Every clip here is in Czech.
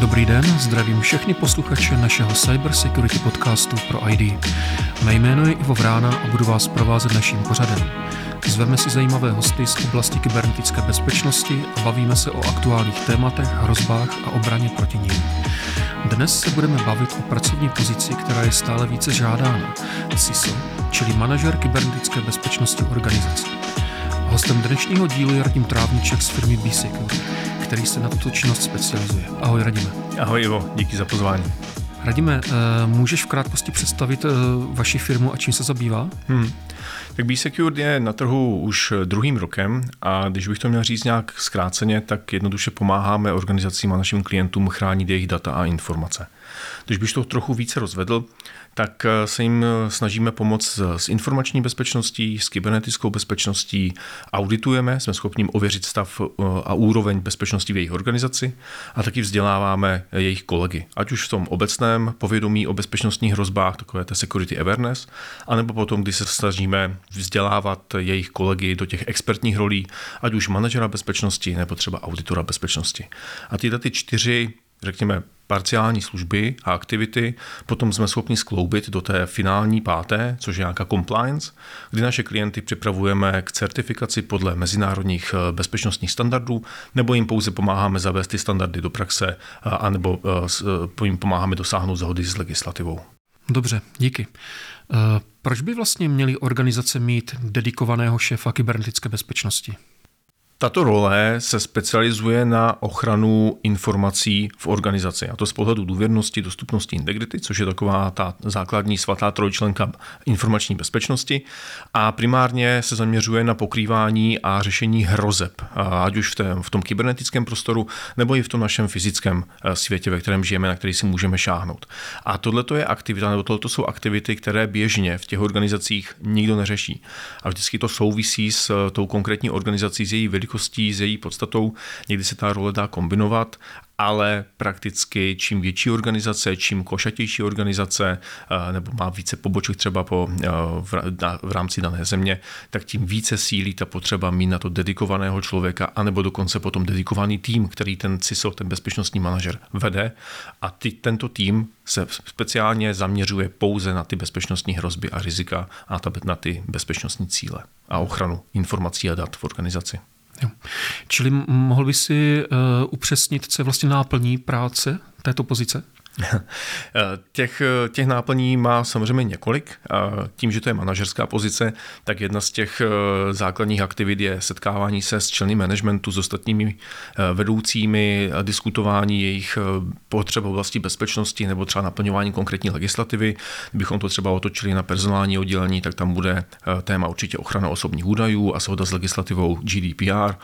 Dobrý den, zdravím všechny posluchače našeho Cyber Security podcastu pro ID. Mé jméno je Ivo Vrána a budu vás provázet naším pořadem. Zveme si zajímavé hosty z oblasti kybernetické bezpečnosti a bavíme se o aktuálních tématech, hrozbách a obraně proti ním. Dnes se budeme bavit o pracovní pozici, která je stále více žádána, CISO, čili manažer kybernetické bezpečnosti organizace. Hostem dnešního dílu je Radim Trávniček z firmy B-Security, který se na tuto činnost specializuje. Ahoj Radime. Ahoj Ivo, díky za pozvání. Radime, eh, můžeš v krátkosti představit eh, vaši firmu a čím se zabývá? Hmm. Tak B-Secure je na trhu už druhým rokem a když bych to měl říct nějak zkráceně, tak jednoduše pomáháme organizacím a našim klientům chránit jejich data a informace. Když bych to trochu více rozvedl, tak eh, se jim eh, snažíme pomoct s informační bezpečností, s kybernetickou bezpečností, auditujeme, jsme schopni ověřit stav eh, a úroveň bezpečnosti v jejich organizaci a taky vzděláváme jejich kolegy, ať už v tom obecném povědomí o bezpečnostních hrozbách, takové té security awareness, anebo potom, kdy se snažíme vzdělávat jejich kolegy do těch expertních rolí, ať už manažera bezpečnosti nebo třeba auditora bezpečnosti. A tyhle ty čtyři řekněme, parciální služby a aktivity, potom jsme schopni skloubit do té finální páté, což je nějaká compliance, kdy naše klienty připravujeme k certifikaci podle mezinárodních eh, bezpečnostních standardů, nebo jim pouze pomáháme zavést ty standardy do praxe, anebo eh, jim pomáháme dosáhnout zhody s legislativou. Dobře, díky. Proč by vlastně měly organizace mít dedikovaného šéfa kybernetické bezpečnosti? Tato role se specializuje na ochranu informací v organizaci, a to z pohledu důvěrnosti, dostupnosti, integrity, což je taková ta základní svatá trojčlenka informační bezpečnosti. A primárně se zaměřuje na pokrývání a řešení hrozeb, ať už v, té, v tom kybernetickém prostoru, nebo i v tom našem fyzickém eh, světě, ve kterém žijeme, na který si můžeme šáhnout. A tohle je aktivita, nebo tohle jsou aktivity, které běžně v těch organizacích nikdo neřeší. A vždycky to souvisí s eh, tou konkrétní organizací, s její velikostí, s její podstatou. Někdy se ta role dá kombinovat ale prakticky čím větší organizace, čím košatější organizace, eh, nebo má více poboček třeba po, eh, v rámci dané země, tak tím více sílí ta potřeba mít na to dedikovaného člověka, anebo dokonce potom dedikovaný tým, který ten CISO, ten bezpečnostní manažer vede. A ty, tento tým se speciálně zaměřuje pouze na ty bezpečnostní hrozby a rizika a na ty bezpečnostní cíle a ochranu informací a dat v organizaci. Jo. Čili mohl by si uh, upřesnit, co je vlastně náplní práce této pozice? těch, těch náplní má samozřejmě několik. Tím, že to je manažerská pozice, tak jedna z těch eh, základních aktivit je setkávání se s členy managementu, s ostatními eh, vedoucími, diskutování jejich eh, potřeb v oblasti bezpečnosti nebo třeba naplňování konkrétní legislativy. Kdybychom to třeba otočili na personální oddělení, tak tam bude téma určitě ochrana osobních údajů a shoda s legislativou GDPR.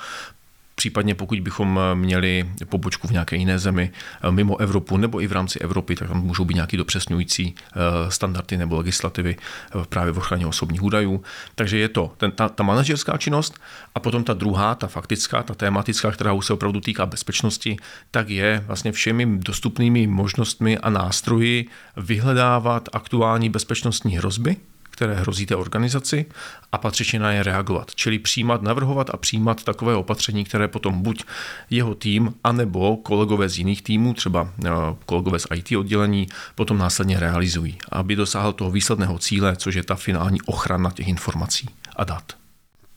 Případně pokud bychom měli pobočku v nějaké jiné zemi eh, mimo Evropu nebo i v rámci Evropy, tak tam můžou být nějaké dopřesňující eh, standardy nebo legislativy eh, právě v ochraně osobních údajů. Takže je to ten, ta, ta manažerská činnost a potom ta druhá, ta faktická, ta tématická, která už se opravdu týká bezpečnosti, tak je vlastně všemi dostupnými možnostmi a nástroji vyhledávat aktuální bezpečnostní hrozby, které hrozí té organizaci a patřičně na je reagovat. Čili přijímat, navrhovat a přijímat takové opatření, které potom buď jeho tým, anebo kolegové z jiných týmů, třeba eh, kolegové z IT oddělení, potom následně realizují, aby dosáhl toho výsledného cíle, což je ta finální ochrana těch informací a dat.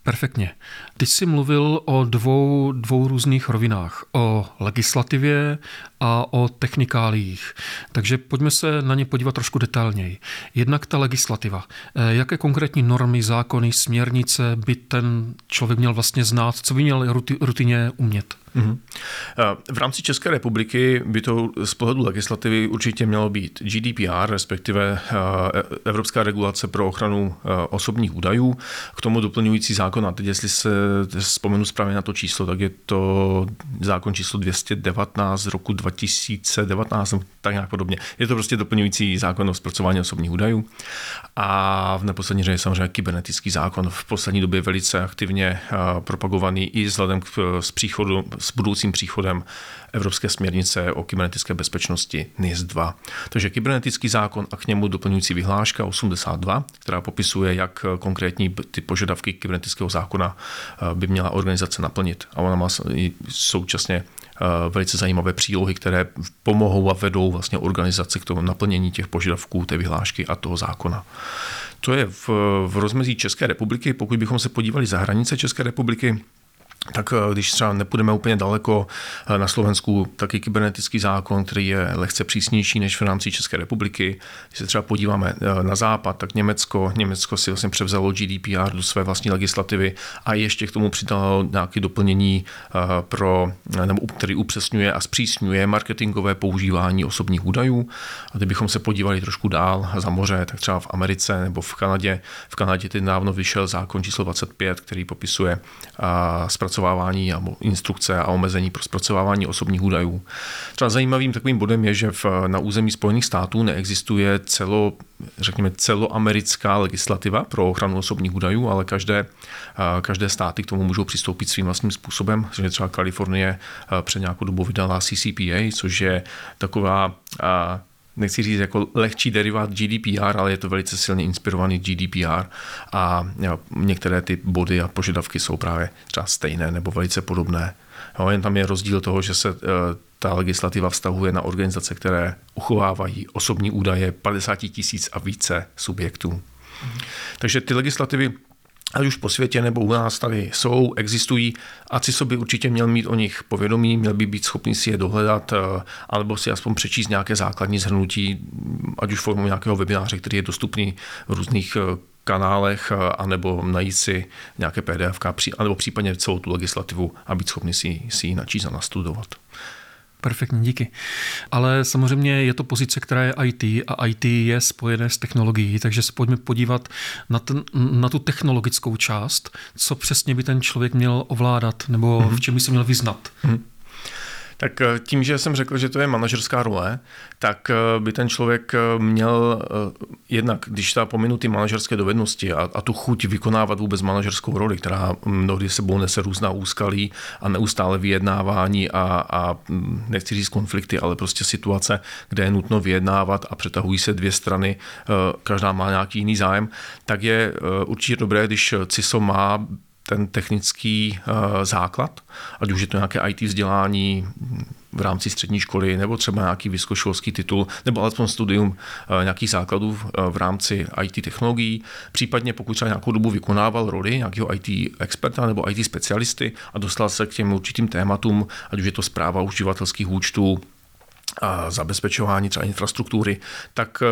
Perfektně. Ty jsi mluvil o dvou, dvou různých rovinách. O legislativě a o technikáliích. Takže pojďme se na ně podívat trošku detailněji. Jednak ta legislativa. Eh, jaké konkrétní normy, zákony, směrnice by ten člověk měl vlastně znát? Co by měl rutině umět? Mm-hmm. V rámci České republiky by to z pohledu legislativy určitě mělo být GDPR, respektive eh, Evropská regulace pro ochranu osobních údajů. K tomu doplňující zákon, a teď jestli se vzpomenu správně na to číslo, tak je to zákon číslo 219 z roku 2019, tak nějak podobně. Je to prostě doplňující zákon o zpracování osobních údajů. A v neposlední řadě samozřejmě kybernetický zákon v poslední době velice aktivně propagovaný i vzhledem k s příchodu, s budoucím příchodem Evropské směrnice o kybernetické bezpečnosti NIS 2. Takže kybernetický zákon a k němu doplňující vyhláška 82, která popisuje, jak konkrétní ty požadavky kybernetického zákona by měla organizace naplnit. A ona má současně velice zajímavé přílohy, které pomohou a vedou vlastně organizaci k tomu naplnění těch požadavků té vyhlášky a toho zákona. To je v, v rozmezí České republiky. Pokud bychom se podívali za hranice České republiky, tak eh, když třeba nepůjdeme úplně daleko eh, na Slovensku, taky kybernetický zákon, který je lehce přísnější než v rámci České republiky. Když se třeba podíváme eh, na západ, tak Německo, Německo si vlastně převzalo GDPR do své vlastní legislativy a ještě k tomu přidalo nějaké doplnění, pro, nebo který upřesňuje a zpřísňuje marketingové používání osobních údajů. A kdybychom se podívali trošku dál za moře, tak třeba v Americe nebo v Kanadě. V Kanadě teď dávno vyšel zákon číslo 25, který popisuje zpracovávání nebo instrukce a omezení pro zpracovávání osobních údajů. Třeba zajímavým takovým bodem je, že v, na území Spojených států neexistuje celo, řekněme, celoamerická legislativa pro ochranu osobních údajů, ale každé, každé státy k tomu můžou přistoupit svým vlastním způsobem. Že třeba Kalifornie před nějakou dobu vydala CCPA, což je taková nechci říct jako lehčí derivát GDPR, ale je to velice silně inspirovaný GDPR a některé ty body a požadavky jsou právě třeba stejné nebo velice podobné. Jo, jen tam je rozdíl toho, že se e, ta legislativa vztahuje na organizace, které uchovávají osobní údaje 50 tisíc a více subjektů. Takže ty legislativy ať už po světě nebo u nás tady jsou, existují a CISO by určitě měl mít o nich povědomí, měl by být schopný si je dohledat, eh, alebo si aspoň přečíst nějaké základní zhrnutí, ať už formou nějakého webináře, který je dostupný v různých eh, kanálech, eh, anebo najít si nějaké PDF, anebo případně celou tu legislativu a být schopný si, si ji načíst a nastudovat. Perfektní, díky. Ale samozřejmě je to pozice, která je IT a IT je spojené s technologií, takže se pojďme podívat na, ten, na tu technologickou část, co přesně by ten člověk měl ovládat nebo mm-hmm. v čem by se měl vyznat. Mm-hmm. Tak eh, tím, že jsem řekl, že to je manažerská role, tak eh, by ten člověk eh, měl jednak, když ta pominu ty manažerské dovednosti a, a tu chuť vykonávat vůbec manažerskou roli, která mnohdy sebou nese různá úskalí a neustále vyjednávání a, a hm, nechci říct konflikty, ale prostě situace, kde je nutno vyjednávat a přetahují se dvě strany, každá má nějaký jiný zájem, tak je určitě dobré, když CISO má ten technický uh, základ, ať už je to nějaké IT vzdělání v rámci střední školy, nebo třeba nějaký vysokoškolský titul, nebo alespoň studium uh, nějakých základů v rámci IT technologií, případně pokud třeba nějakou dobu vykonával roli nějakého IT experta nebo IT specialisty a dostal se k těm určitým tématům, ať už je to zpráva uživatelských účtů, a zabezpečování třeba infrastruktury, tak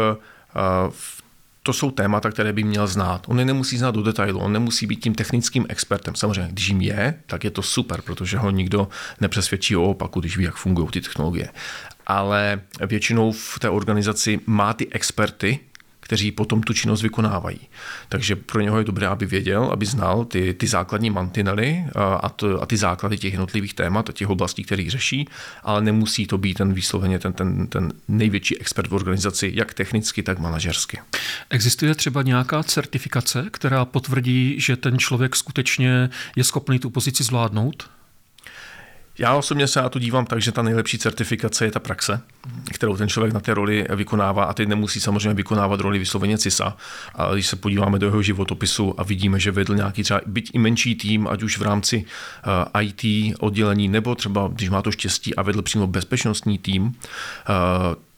v to jsou témata, které by měl znát. On je nemusí znát do detailu, on nemusí být tím technickým expertem. Samozřejmě, když jim je, tak je to super, protože ho nikdo nepřesvědčí o opaku, když ví, jak fungují ty technologie. Ale většinou v té organizaci má ty experty, kteří potom tu činnost vykonávají. Takže pro něho je dobré, aby věděl, aby znal ty, ty základní mantinely a, to, a ty základy těch jednotlivých témat a těch oblastí, které řeší, ale nemusí to být ten výsloveně ten, ten, ten největší expert v organizaci, jak technicky, tak manažersky. Existuje třeba nějaká certifikace, která potvrdí, že ten člověk skutečně je schopný tu pozici zvládnout? Já osobně se na to dívám tak, že ta nejlepší certifikace je ta praxe, kterou ten člověk na té roli vykonává a teď nemusí samozřejmě vykonávat roli vysloveně CISA, ale když se podíváme do jeho životopisu a vidíme, že vedl nějaký třeba byť i menší tým, ať už v rámci eh, IT oddělení, nebo třeba když má to štěstí a vedl přímo bezpečnostní tým, uh,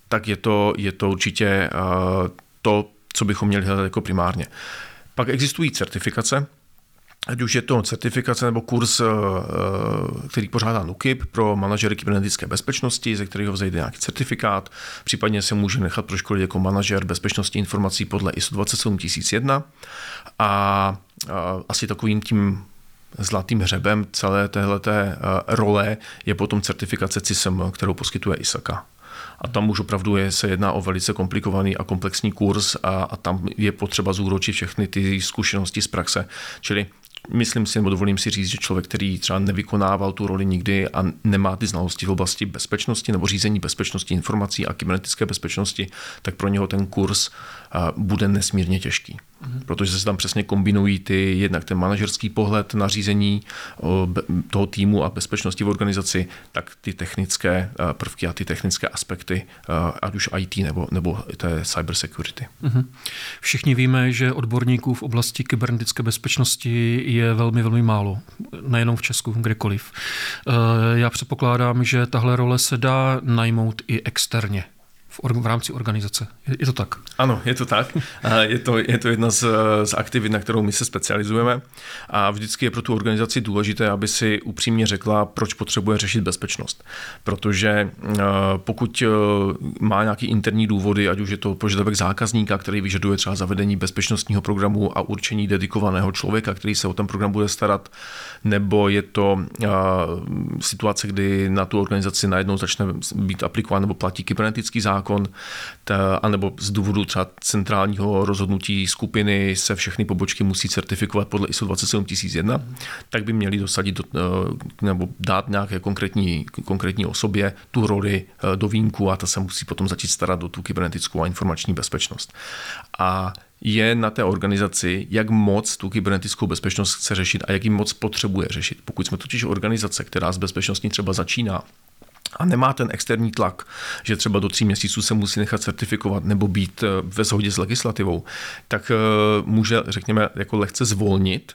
tak je to, je to určitě uh, to, co bychom měli hledat jako primárně. Pak existují certifikace, ať už je to certifikace nebo kurz, eh, eh, který pořádá NUKIP pro manažery kybernetické bezpečnosti, ze kterého vzejde nějaký certifikát. Případně se může nechat proškolit jako manažer bezpečnosti informací podle ISO 27001 a asi takovým tím zlatým hřebem celé téhleté eh, role je potom certifikace CISM, kterou poskytuje ISAKA. A tam už opravdu je, se jedná o velice komplikovaný a komplexní kurz a, a tam je potřeba zúročit všechny ty zkušenosti z praxe. Čili myslím si, nebo dovolím si říct, že člověk, který třeba nevykonával tu roli nikdy a nemá ty znalosti v oblasti bezpečnosti nebo řízení bezpečnosti informací a kybernetické bezpečnosti, tak pro něho ten kurz bude nesmírně těžký. Protože se tam přesně kombinují ty, jednak ten manažerský pohled na řízení toho týmu a bezpečnosti v organizaci, tak ty technické eh, prvky a ty technické aspekty, eh, ať už IT nebo, nebo té cyber security. Mhm. Všichni víme, že odborníků v oblasti kybernetické bezpečnosti je velmi, velmi málo. Nejenom v Česku, kdekoliv. Eh, já předpokládám, že tahle role se dá najmout i externě v, v rámci organizace. Je, je to tak? Ano, je to tak. Je to, je to jedna z, z aktivit, na kterou my se specializujeme a vždycky je pro tu organizaci důležité, aby si upřímně řekla, proč potřebuje řešit bezpečnost. Protože eh, pokud eh, má nějaký interní důvody, ať už je to požadavek zákazníka, který vyžaduje třeba zavedení bezpečnostního programu a určení dedikovaného člověka, který se o ten program bude starat, nebo je to eh, situace, kdy na tu organizaci najednou začne být aplikován nebo platí kybernetický zákon, zákon, ta, anebo z důvodu třeba centrálního rozhodnutí skupiny se všechny pobočky musí certifikovat podle ISO 27001, tak by měli dosadit do, eh, nebo dát nějaké konkrétní, konkrétní osobě tu roli eh, do výjimku a ta se musí potom začít starat o tu kybernetickou a informační bezpečnost. A je na té organizaci, jak moc tu kybernetickou bezpečnost chce řešit a jak ji moc potřebuje řešit. Pokud jsme totiž organizace, která s bezpečností třeba začíná, a nemá ten externí tlak, že třeba do tří měsíců se musí nechat certifikovat nebo být eh, ve shodě s legislativou, tak eh, může, řekněme, jako lehce zvolnit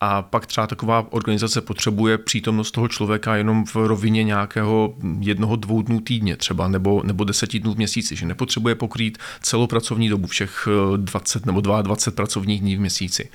a pak třeba taková organizace potřebuje přítomnost toho člověka jenom v rovině nějakého jednoho, dvou dnů týdně třeba, nebo, nebo deseti dnů v měsíci, že nepotřebuje pokrýt celou pracovní dobu, všech 20 nebo 22 pracovních dní v měsíci.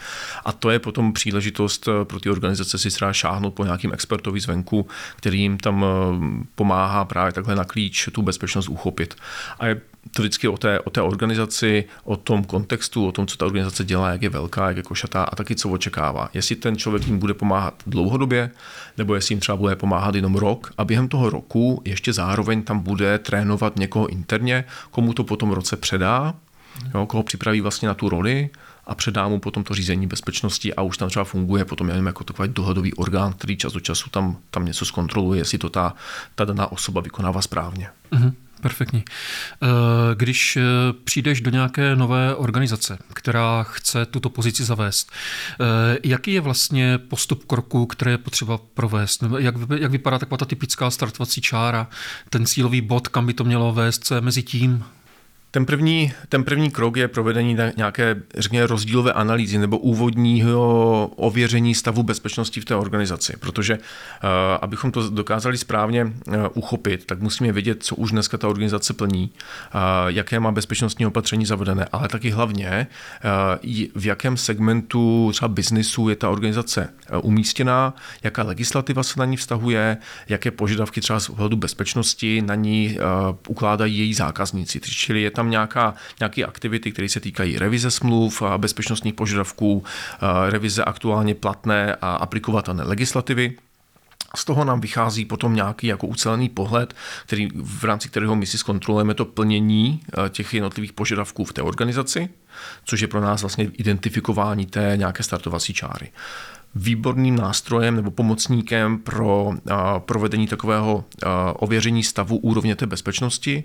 A to je potom příležitost eh, pro ty organizace si třeba šáhnout po nějakým expertovi zvenku, který jim tam eh, pomáhá právě takhle na klíč tu bezpečnost uchopit. A je to vždycky o té, o té organizaci, o tom kontextu, o tom, co ta organizace dělá, jak je velká, jak je košatá a taky co očekává. Jestli ten člověk jim bude pomáhat dlouhodobě, nebo jestli jim třeba bude pomáhat jenom rok a během toho roku ještě zároveň tam bude trénovat někoho interně, komu to potom roce předá, jo, koho připraví vlastně na tu roli a předá mu potom to řízení bezpečnosti a už tam třeba funguje potom jenom jako takový dohledový orgán, který čas od času tam, tam něco zkontroluje, jestli to ta, ta daná osoba vykonává správně. Mm-hmm. Perfektní. Eh, když eh, přijdeš do nějaké nové organizace, která chce tuto pozici zavést, eh, jaký je vlastně postup kroků, které je potřeba provést? Jak, jak vypadá taková ta typická startovací čára, ten cílový bod, kam by to mělo vést, co je mezi tím? Ten první, ten první krok je provedení nějaké, řekněme, rozdílové analýzy nebo úvodního ověření stavu bezpečnosti v té organizaci, protože uh, abychom to dokázali správně uh, uchopit, tak musíme vědět, co už dneska ta organizace plní, uh, jaké má bezpečnostní opatření zavedené, ale taky hlavně, v jakém segmentu třeba biznisu je ta organizace umístěná, jaká legislativa se na ní vztahuje, jaké požadavky třeba z ohledu bezpečnosti na ní ukládají její zákazníci. Čili je tam tam nějaká, nějaké aktivity, které se týkají revize smluv a bezpečnostních požadavků, revize aktuálně platné a aplikovatelné legislativy. Z toho nám vychází potom nějaký jako ucelený pohled, který, v rámci kterého my si zkontrolujeme to plnění těch jednotlivých požadavků v té organizaci, což je pro nás vlastně identifikování té nějaké startovací čáry výborným nástrojem nebo pomocníkem pro provedení takového ověření stavu úrovně té bezpečnosti,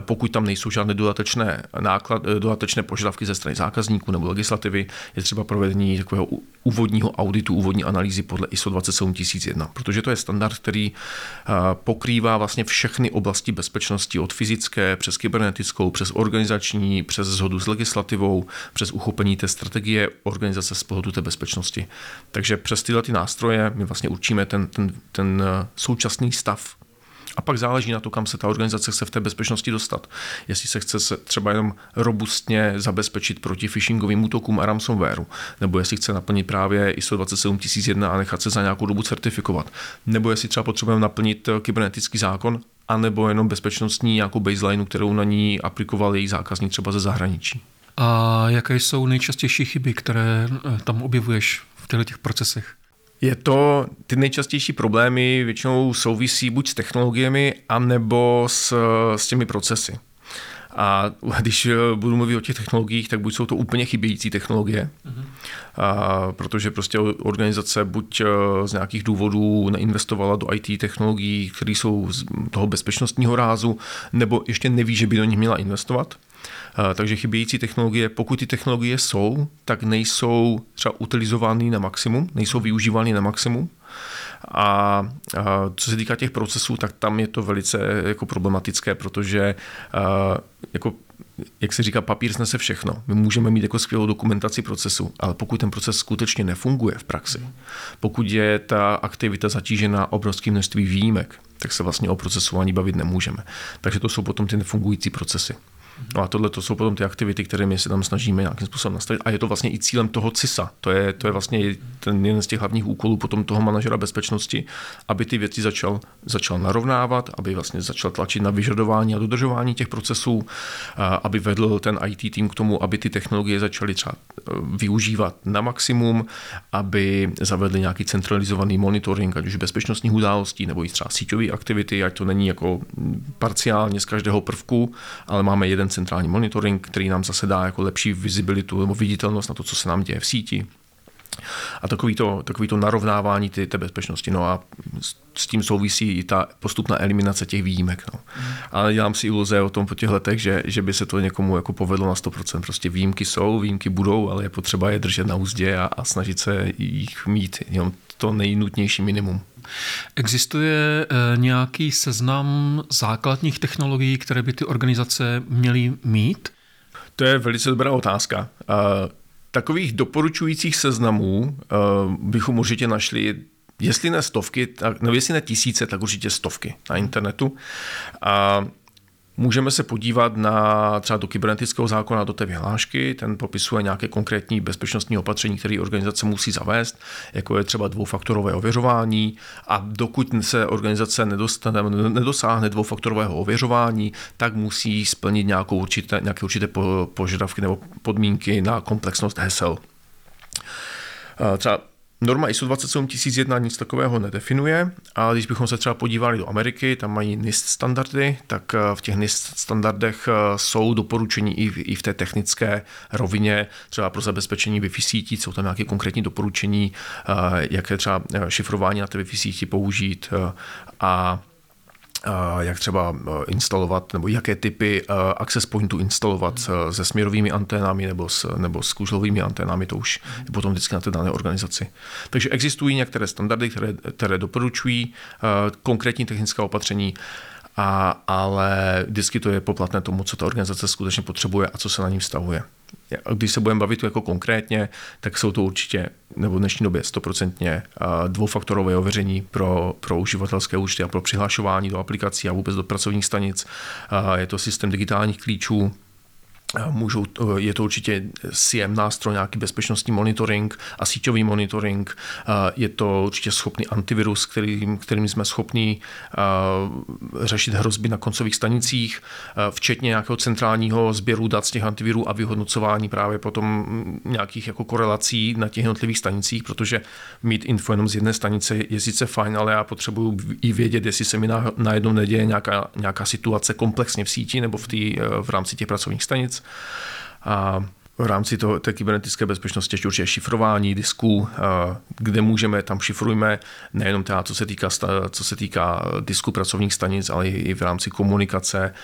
pokud tam nejsou žádné dodatečné, náklad, dodatečné požadavky ze strany zákazníků nebo legislativy, je třeba provedení takového úvodního auditu, úvodní analýzy podle ISO 27001, protože to je standard, který pokrývá vlastně všechny oblasti bezpečnosti od fyzické přes kybernetickou, přes organizační, přes zhodu s legislativou, přes uchopení té strategie organizace z pohledu té bezpečnosti. Takže takže přes tyhle ty nástroje my vlastně určíme ten, ten, ten eh, současný stav a pak záleží na to, kam se ta organizace chce v té bezpečnosti dostat. Jestli se chce se třeba jenom robustně zabezpečit proti phishingovým útokům a ransomwareu, nebo jestli chce naplnit právě ISO 27001 a nechat se za nějakou dobu certifikovat, nebo jestli třeba potřebujeme naplnit eh, kybernetický zákon, anebo jenom bezpečnostní nějakou baseline, kterou na ní aplikoval její zákazník třeba ze zahraničí. A jaké jsou nejčastější chyby, které eh, tam objevuješ v těchto těch procesech? Je to, ty nejčastější problémy většinou souvisí buď s technologiemi, anebo s, s těmi procesy. A když budu mluvit o těch technologiích, tak buď jsou to úplně chybějící technologie, mm-hmm. a, protože prostě organizace buď e, z nějakých důvodů neinvestovala do IT technologií, které jsou z toho bezpečnostního rázu, nebo ještě neví, že by do nich měla investovat. Takže chybějící technologie, pokud ty technologie jsou, tak nejsou třeba utilizovány na maximum, nejsou využívány na maximum. A, a co se týká těch procesů, tak tam je to velice jako problematické, protože a, jako jak se říká, papír snese všechno. My můžeme mít jako skvělou dokumentaci procesu, ale pokud ten proces skutečně nefunguje v praxi, pokud je ta aktivita zatížena obrovským množství výjimek, tak se vlastně o procesování bavit nemůžeme. Takže to jsou potom ty nefungující procesy. No a tohle to jsou potom ty aktivity, které my se tam snažíme nějakým způsobem nastavit. A je to vlastně i cílem toho CISA. To je, to je vlastně ten jeden z těch hlavních úkolů potom toho manažera bezpečnosti, aby ty věci začal, začal narovnávat, aby vlastně začal tlačit na vyžadování a dodržování těch procesů, aby vedl ten IT tým k tomu, aby ty technologie začaly třeba e, využívat na maximum, aby zavedli nějaký centralizovaný monitoring, ať už bezpečnostních událostí nebo i třeba síťové aktivity, ať to není jako parciálně z každého prvku, ale máme jeden jeden centrální monitoring, který nám zase dá jako lepší vizibilitu nebo viditelnost na to, co se nám děje v síti. A takový to, takový to narovnávání ty, té bezpečnosti. No a s tím souvisí i ta postupná eliminace těch výjimek. No. Ale dělám si iluze o tom po těch letech, že, že by se to někomu jako povedlo na 100%. Prostě výjimky jsou, výjimky budou, ale je potřeba je držet na úzdě a, a snažit se jich mít jenom to nejnutnější minimum. Existuje eh, nějaký seznam základních technologií, které by ty organizace měly mít? To je velice dobrá otázka. Eh, takových doporučujících seznamů eh, bychom určitě našli jestli ne stovky, tak, no jestli ne tisíce, tak určitě stovky na internetu. A Můžeme se podívat na třeba do kybernetického zákona, do té vyhlášky, ten popisuje nějaké konkrétní bezpečnostní opatření, které organizace musí zavést, jako je třeba dvoufaktorové ověřování a dokud se organizace nedostane, nedosáhne dvoufaktorového ověřování, tak musí splnit nějakou určité, nějaké určité požadavky nebo podmínky na komplexnost hesel. Třeba Norma ISO 27001 nic takového nedefinuje, ale když bychom se třeba podívali do Ameriky, tam mají NIST standardy, tak eh, v těch NIST standardech eh, jsou doporučení i v, i v té technické rovině, třeba pro zabezpečení Wi-Fi sítí, jsou tam nějaké konkrétní doporučení, eh, jaké třeba šifrování na té Wi-Fi síti použít a jak třeba eh, instalovat, nebo jaké typy eh, access pointů instalovat eh, se směrovými anténami nebo s, nebo s kůžlovými anténami, to už je potom vždycky na té dané organizaci. Takže existují některé standardy, které, které doporučují konkrétní technická opatření, a, ale vždycky to je poplatné tomu, co ta organizace skutečně potřebuje a co se na ní vztahuje. Když se budeme bavit jako konkrétně, tak jsou to určitě, nebo v dnešní době stoprocentně dvoufaktorové ověření pro, pro uživatelské účty a pro přihlašování do aplikací a vůbec do pracovních stanic. Je to systém digitálních klíčů, Můžou, je to určitě SIEM nástroj, nějaký bezpečnostní monitoring a síťový monitoring. Je to určitě schopný antivirus, kterým, kterým jsme schopni řešit hrozby na koncových stanicích, včetně nějakého centrálního sběru dat z těch antivirů a vyhodnocování právě potom nějakých jako korelací na těch jednotlivých stanicích, protože mít info jenom z jedné stanice je sice fajn, ale já potřebuji i vědět, jestli se mi najednou neděje nějaká, nějaká situace komplexně v síti nebo v, tý, v rámci těch pracovních stanic. A v rámci toho, té kybernetické bezpečnosti ještě určitě šifrování disků, kde můžeme, tam šifrujeme nejenom teda, co se týká, co se týká disku pracovních stanic, ale i v rámci komunikace.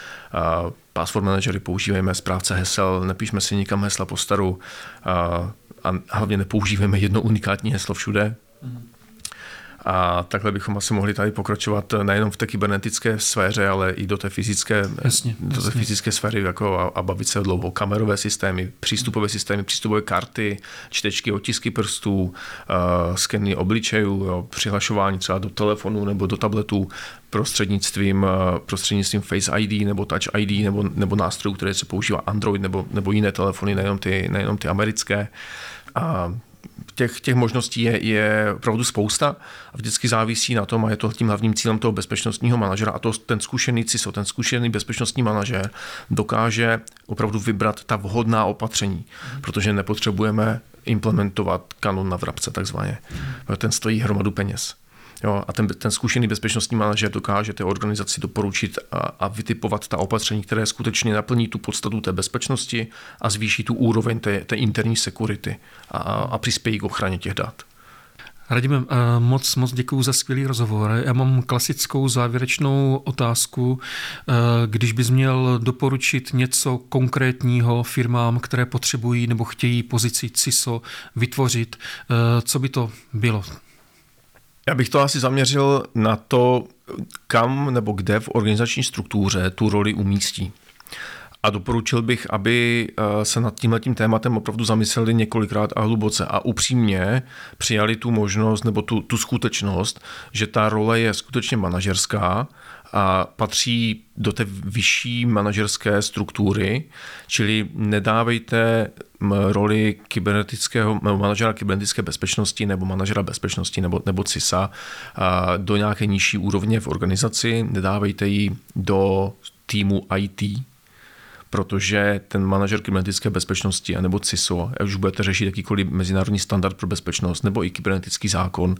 Password managery používáme, správce hesel, nepíšme si nikam hesla po staru a hlavně nepoužíváme jedno unikátní heslo všude. A takhle bychom asi mohli tady pokračovat nejenom v té kybernetické sféře, ale i do té fyzické, jasně, do té jasně. fyzické sféry jako a, a bavit se dlouho. Kamerové systémy, přístupové systémy, přístupové karty, čtečky, otisky prstů, uh, skeny obličejů, jo, přihlašování třeba do telefonu nebo do tabletu prostřednictvím, uh, prostřednictvím Face ID nebo Touch ID nebo, nebo nástrojů, které se používá Android nebo, nebo jiné telefony, nejenom ty, nejenom ty americké. A těch, těch možností je, je opravdu spousta a vždycky závisí na tom, a je to tím hlavním cílem toho bezpečnostního manažera, a to ten zkušený CISO, ten zkušený bezpečnostní manažer dokáže opravdu vybrat ta vhodná opatření, protože nepotřebujeme implementovat kanon na vrabce takzvaně. Ten stojí hromadu peněz. Jo, a ten, ten zkušený bezpečnostní manažer dokáže té organizaci doporučit a, a vytipovat ta opatření, které skutečně naplní tu podstatu té bezpečnosti a zvýší tu úroveň té, té interní security a, a přispějí k ochraně těch dat. Radíme, eh, moc, moc děkuji za skvělý rozhovor. Já mám klasickou závěrečnou otázku. Eh, když bys měl doporučit něco konkrétního firmám, které potřebují nebo chtějí pozici CISO vytvořit, eh, co by to bylo? Já bych to asi zaměřil na to, kam nebo kde v organizační struktuře tu roli umístí. A doporučil bych, aby eh, se nad tímhletím tématem opravdu zamysleli několikrát a hluboce a upřímně přijali tu možnost nebo tu, tu skutečnost, že ta role je skutečně manažerská a patří do té vyšší manažerské struktury, čili nedávejte roli kybernetického manažera kybernetické bezpečnosti nebo manažera bezpečnosti nebo, nebo CISA do nějaké nižší úrovně v organizaci, nedávejte ji do týmu IT, protože ten manažer kybernetické bezpečnosti nebo CISO, už budete řešit jakýkoliv mezinárodní standard pro bezpečnost nebo i kybernetický zákon,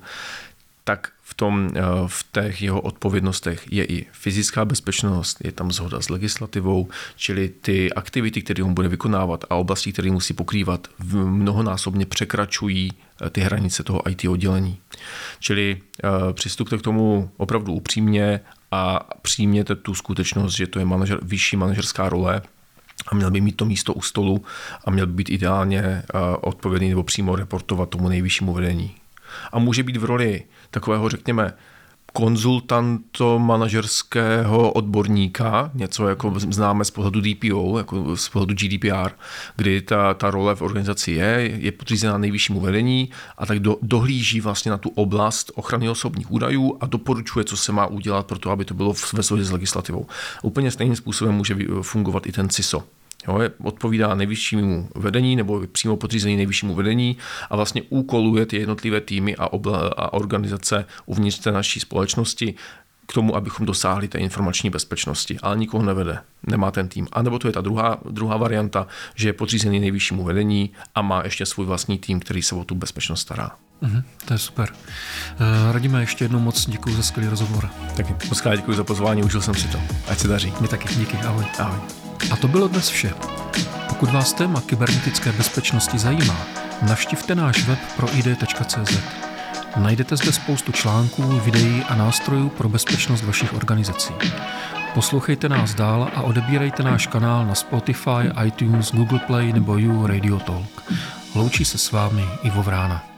tak v, tom, eh, v těch jeho odpovědnostech je i fyzická bezpečnost, je tam zhoda s legislativou, čili ty aktivity, které on bude vykonávat a oblasti, které musí pokrývat, mnohonásobně překračují eh, ty hranice toho IT oddělení. Čili uh, přistupte k tomu opravdu upřímně a přijměte tu skutečnost, že to je manažer, vyšší manažerská role, a měl by mít to místo u stolu a měl by být ideálně odpovědný nebo přímo reportovat tomu nejvyššímu vedení. A může být v roli takového, řekněme, konzultanto manažerského odborníka, něco jako známe z pohledu DPO, jako z pohledu GDPR, kdy ta, ta role v organizaci je, je podřízená nejvyššímu vedení a tak do, dohlíží vlastně na tu oblast ochrany osobních údajů a doporučuje, co se má udělat pro to, aby to bylo ve shodě s legislativou. Úplně stejným způsobem může fungovat i ten CISO. Jo, je, odpovídá nejvyššímu vedení nebo přímo podřízený nejvyššímu vedení a vlastně úkoluje ty jednotlivé týmy a, obla, a organizace uvnitř té naší společnosti k tomu, abychom dosáhli té informační bezpečnosti, ale nikoho nevede, nemá ten tým. A nebo to je ta druhá, druhá varianta, že je podřízený nejvyššímu vedení a má ještě svůj vlastní tým, který se o tu bezpečnost stará. Mm, to je super. Uh, Radíme ještě jednou moc děkuji za skvělý rozhovor. Taky moc děkuji za pozvání, užil jsem si to. Ať se daří. Mě taky, díky, ahoj. Ahoj. A to bylo dnes vše. Pokud vás téma kybernetické bezpečnosti zajímá, navštivte náš web pro id.cz. Najdete zde spoustu článků, videí a nástrojů pro bezpečnost vašich organizací. Poslouchejte nás dál a odebírejte náš kanál na Spotify, iTunes, Google Play nebo You Radio Talk. Loučí se s vámi Ivo Vrána.